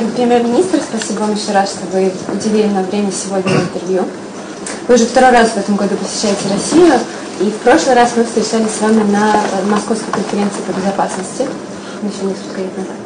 премьер-министр, спасибо вам еще раз, что вы уделили нам время сегодня на интервью. Вы уже второй раз в этом году посещаете Россию, и в прошлый раз мы встречались с вами на Московской конференции по безопасности, еще несколько лет назад.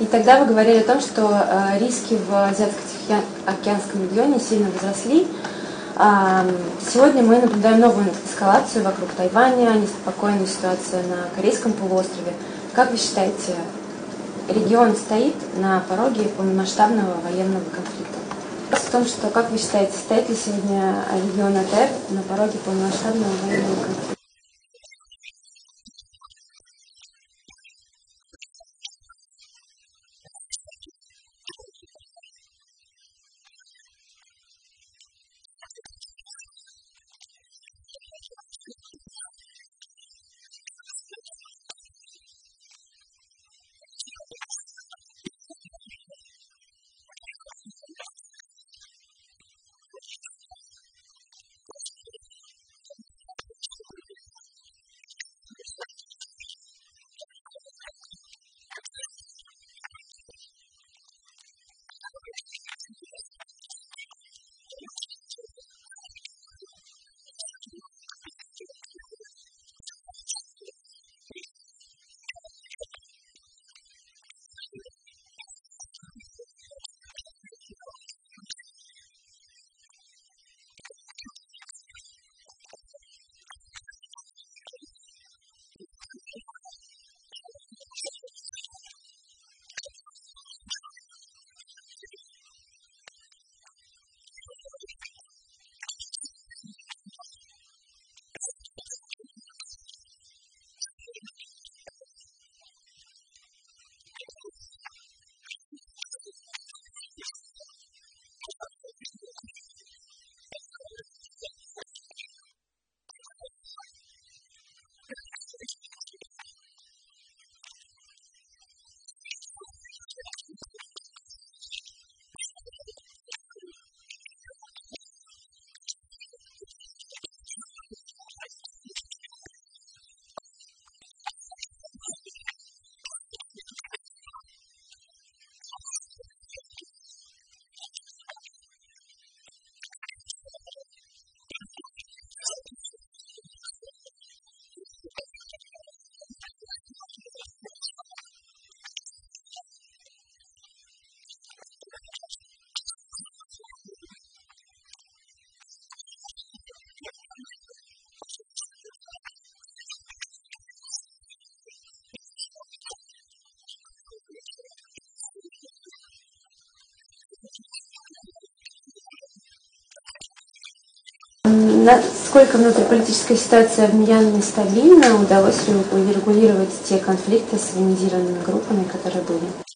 И тогда вы говорили о том, что э, риски в Азиатско-Тихоокеанском регионе сильно возросли. Э, сегодня мы наблюдаем новую эскалацию вокруг Тайваня, неспокойная ситуация на Корейском полуострове. Как вы считаете, регион стоит на пороге полномасштабного военного конфликта? Вопрос в том, что, как вы считаете, стоит ли сегодня регион АТР на пороге полномасштабного военного конфликта? Насколько внутриполитическая ситуация в Мьянме стабильна, удалось ли урегулировать те конфликты с военизированными группами, которые были?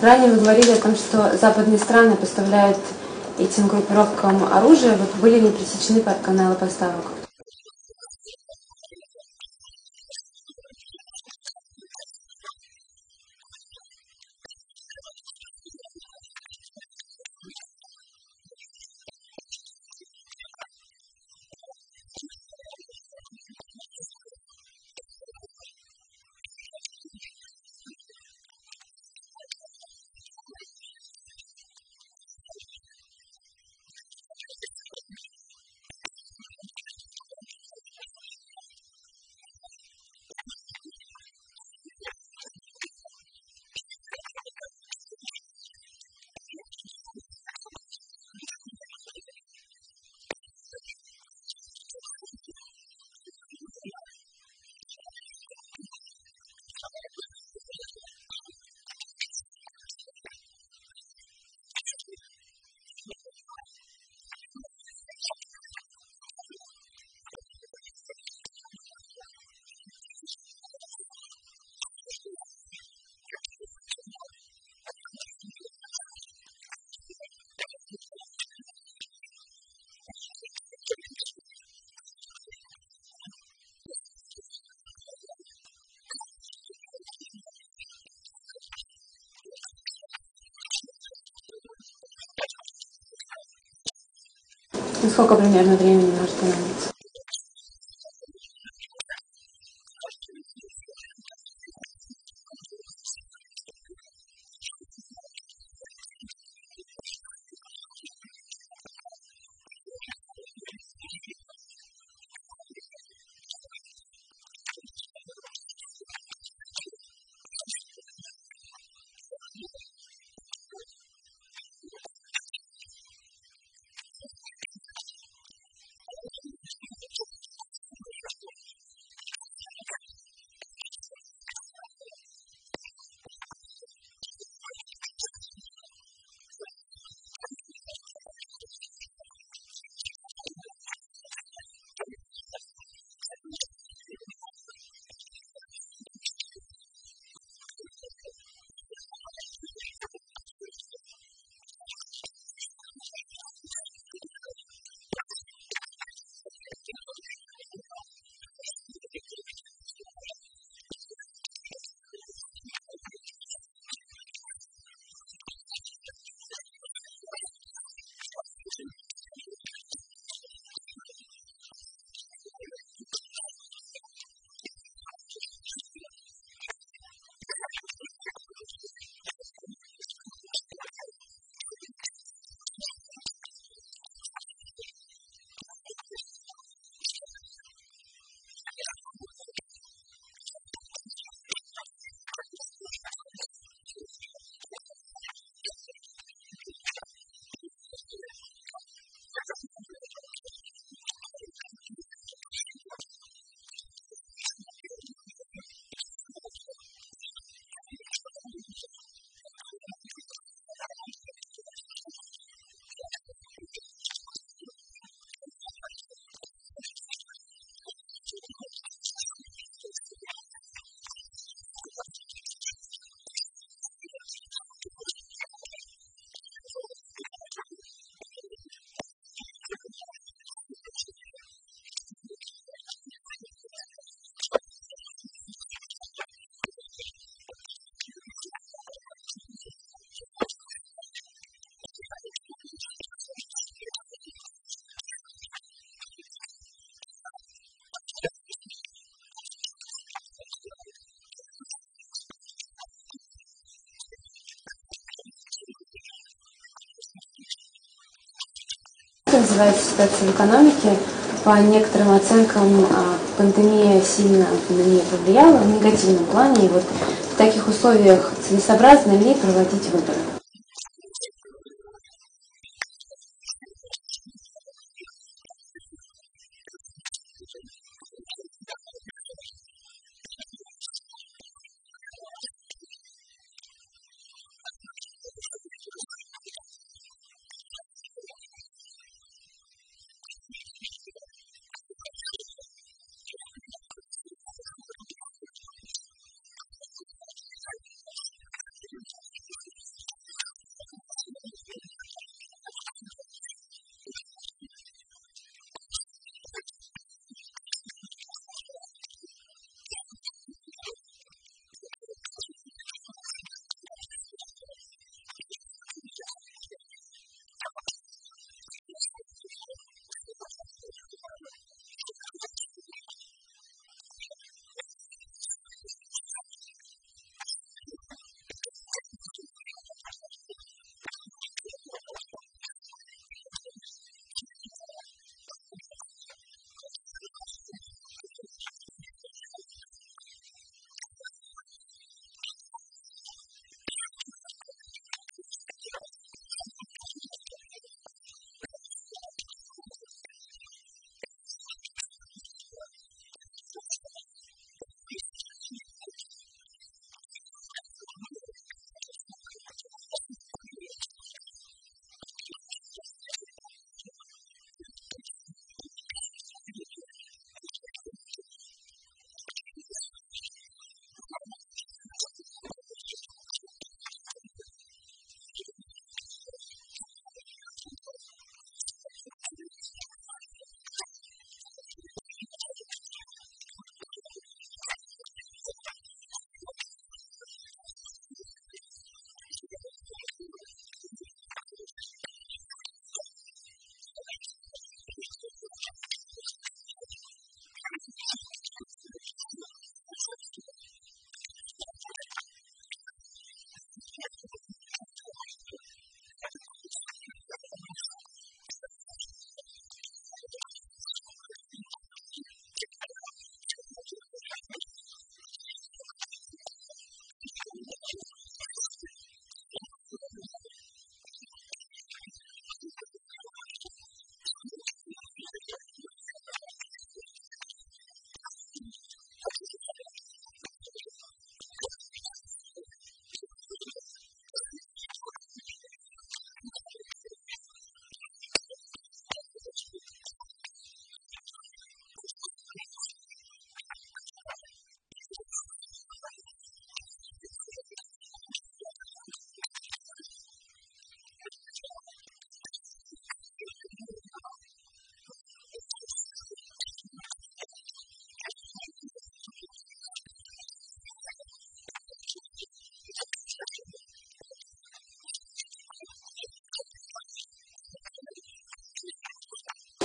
Ранее вы говорили о том, что западные страны поставляют этим группировкам оружие. Вот были ли пресечены каналы поставок? Сколько примерно времени может понадобиться? Называется ситуация в экономике. По некоторым оценкам а, пандемия сильно на нее повлияла в негативном плане. И вот в таких условиях целесообразно ли проводить выборы?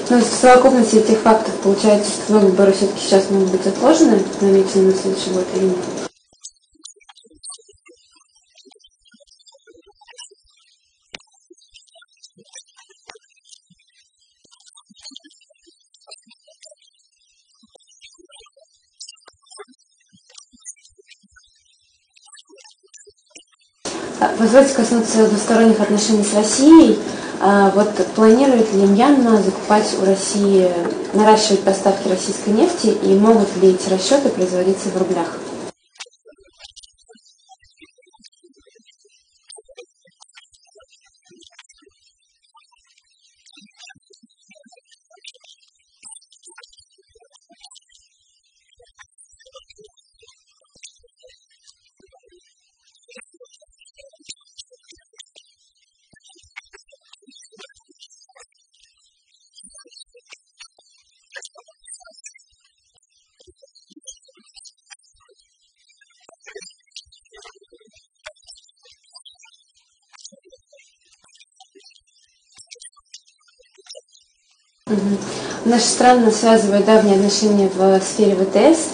Ну, в совокупности этих фактов получается, что выборы все-таки сейчас могут быть отложены, намечены на следующий год или нет? Позвольте коснуться двусторонних отношений с Россией. А, вот планирует ли Мьянма закупать у России, наращивать поставки российской нефти и могут ли эти расчеты производиться в рублях? Угу. Страны связывают давние отношения в сфере ВТС.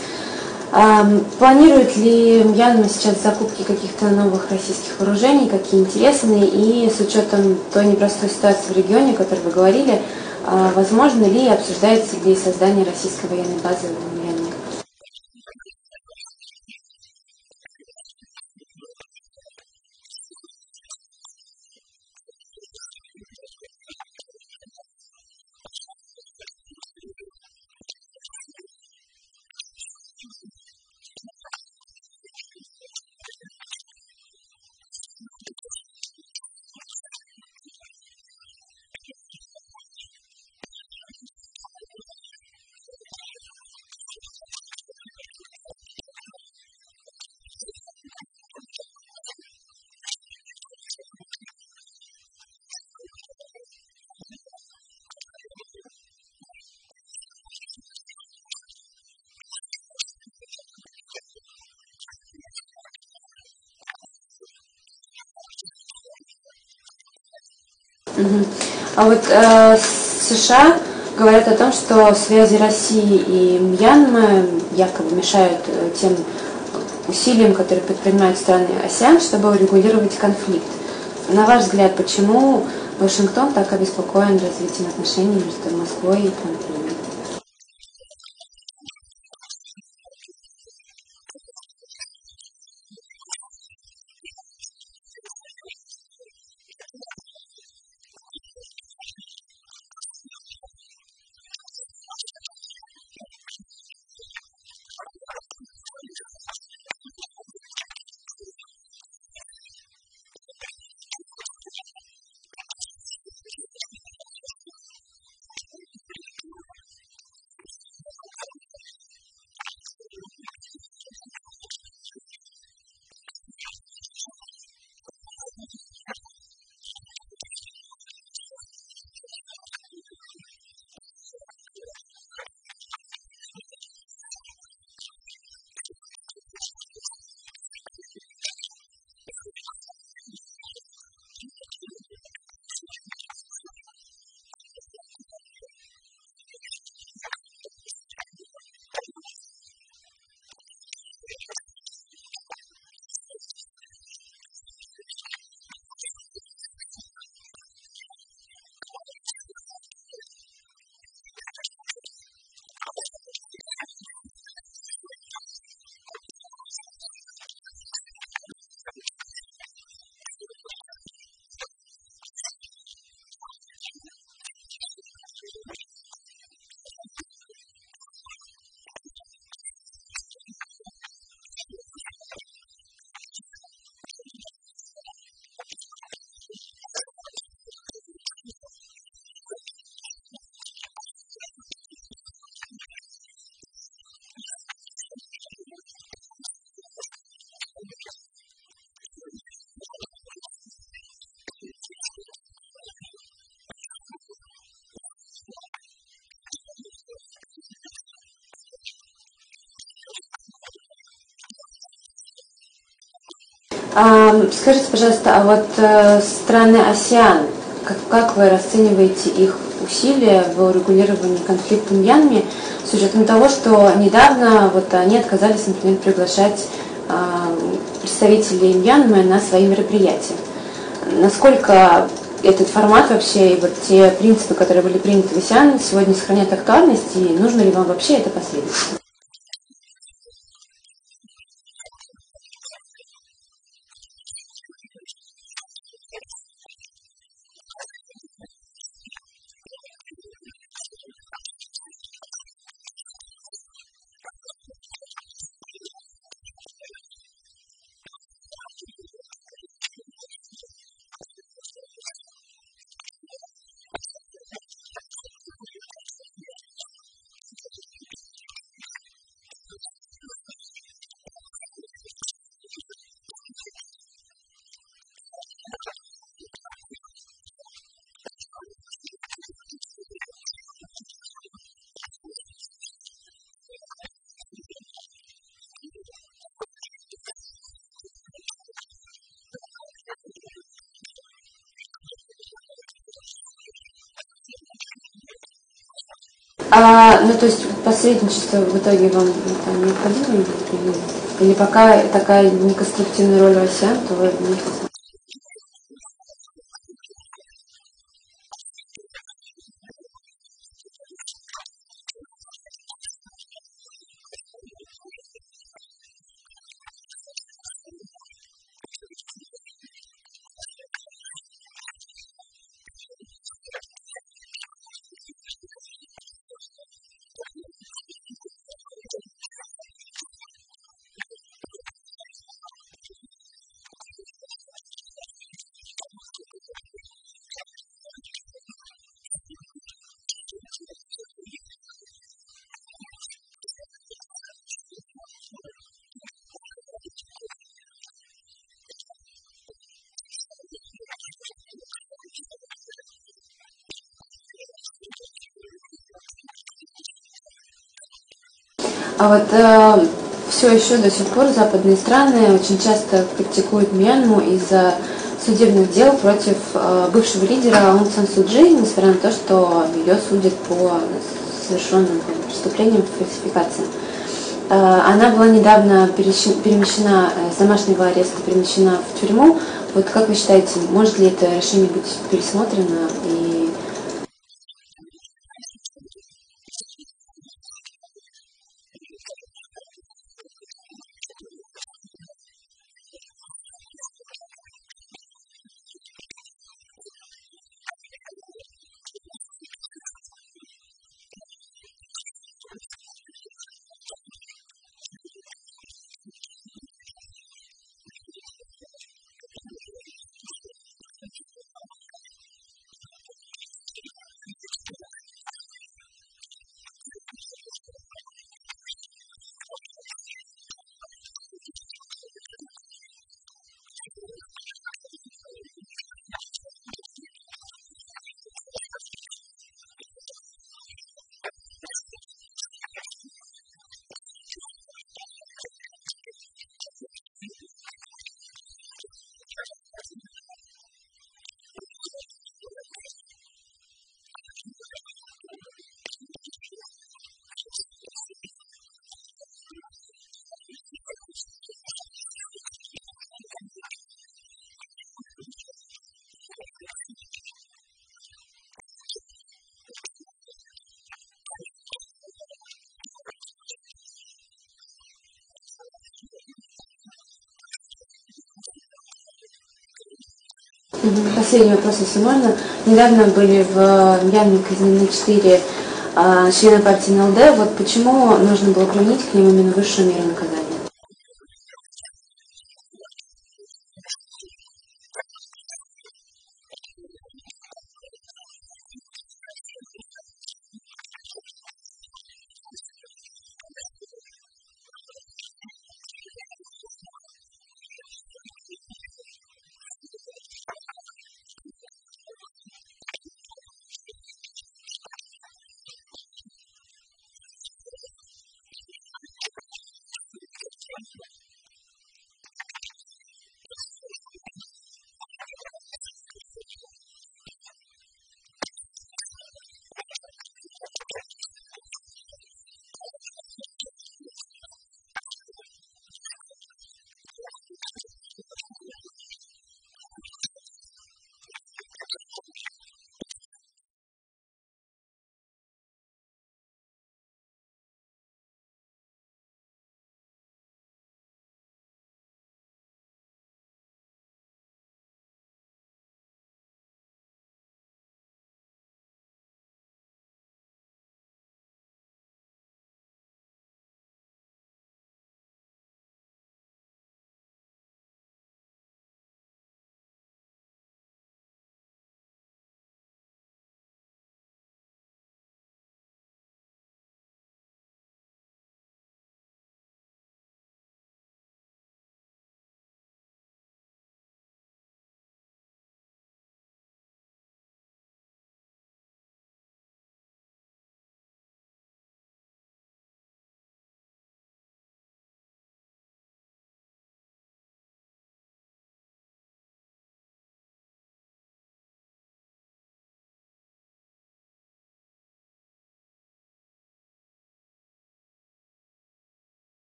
Планирует ли Мьянма сейчас закупки каких-то новых российских вооружений, какие интересные, и с учетом той непростой ситуации в регионе, о которой вы говорили, а, возможно ли обсуждается ли создание российской военной базы в А вот э, США говорят о том, что связи России и Мьянмы якобы мешают э, тем усилиям, которые предпринимают страны АСИАН, чтобы урегулировать конфликт. На ваш взгляд, почему Вашингтон так обеспокоен развитием отношений между Москвой и Пхеньяном? Скажите, пожалуйста, а вот э, страны АСИАН, как, как вы расцениваете их усилия в урегулировании конфликта Мьянме, с учетом того, что недавно вот они отказались, например, приглашать представителей Мьянмы на свои мероприятия. Насколько этот формат вообще и вот те принципы, которые были приняты в ИСИАН, сегодня сохранят актуальность, и нужно ли вам вообще это последовать? А, ну, то есть посредничество в итоге вам там, необходимо или, или пока такая неконструктивная роль россиян, то вы не А вот э, все еще до сих пор западные страны очень часто критикуют Мьянму из-за судебных дел против э, бывшего лидера Аун Сан Суджи, несмотря на то, что ее судят по совершенным преступлениям, фальсификациям. Э, она была недавно перемещена э, с домашнего ареста, перемещена в тюрьму. Вот как вы считаете, может ли это решение быть пересмотрено и Последний вопрос, если можно. Недавно были в Мьянме казнены четыре а, члена партии НЛД. Вот почему нужно было применить к ним именно высшую меру наказания?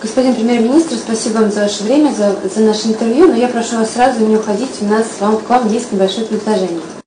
Господин премьер-министр, спасибо вам за ваше время, за, за наше интервью, но я прошу вас сразу не уходить, у нас вам, к вам есть небольшое предложение.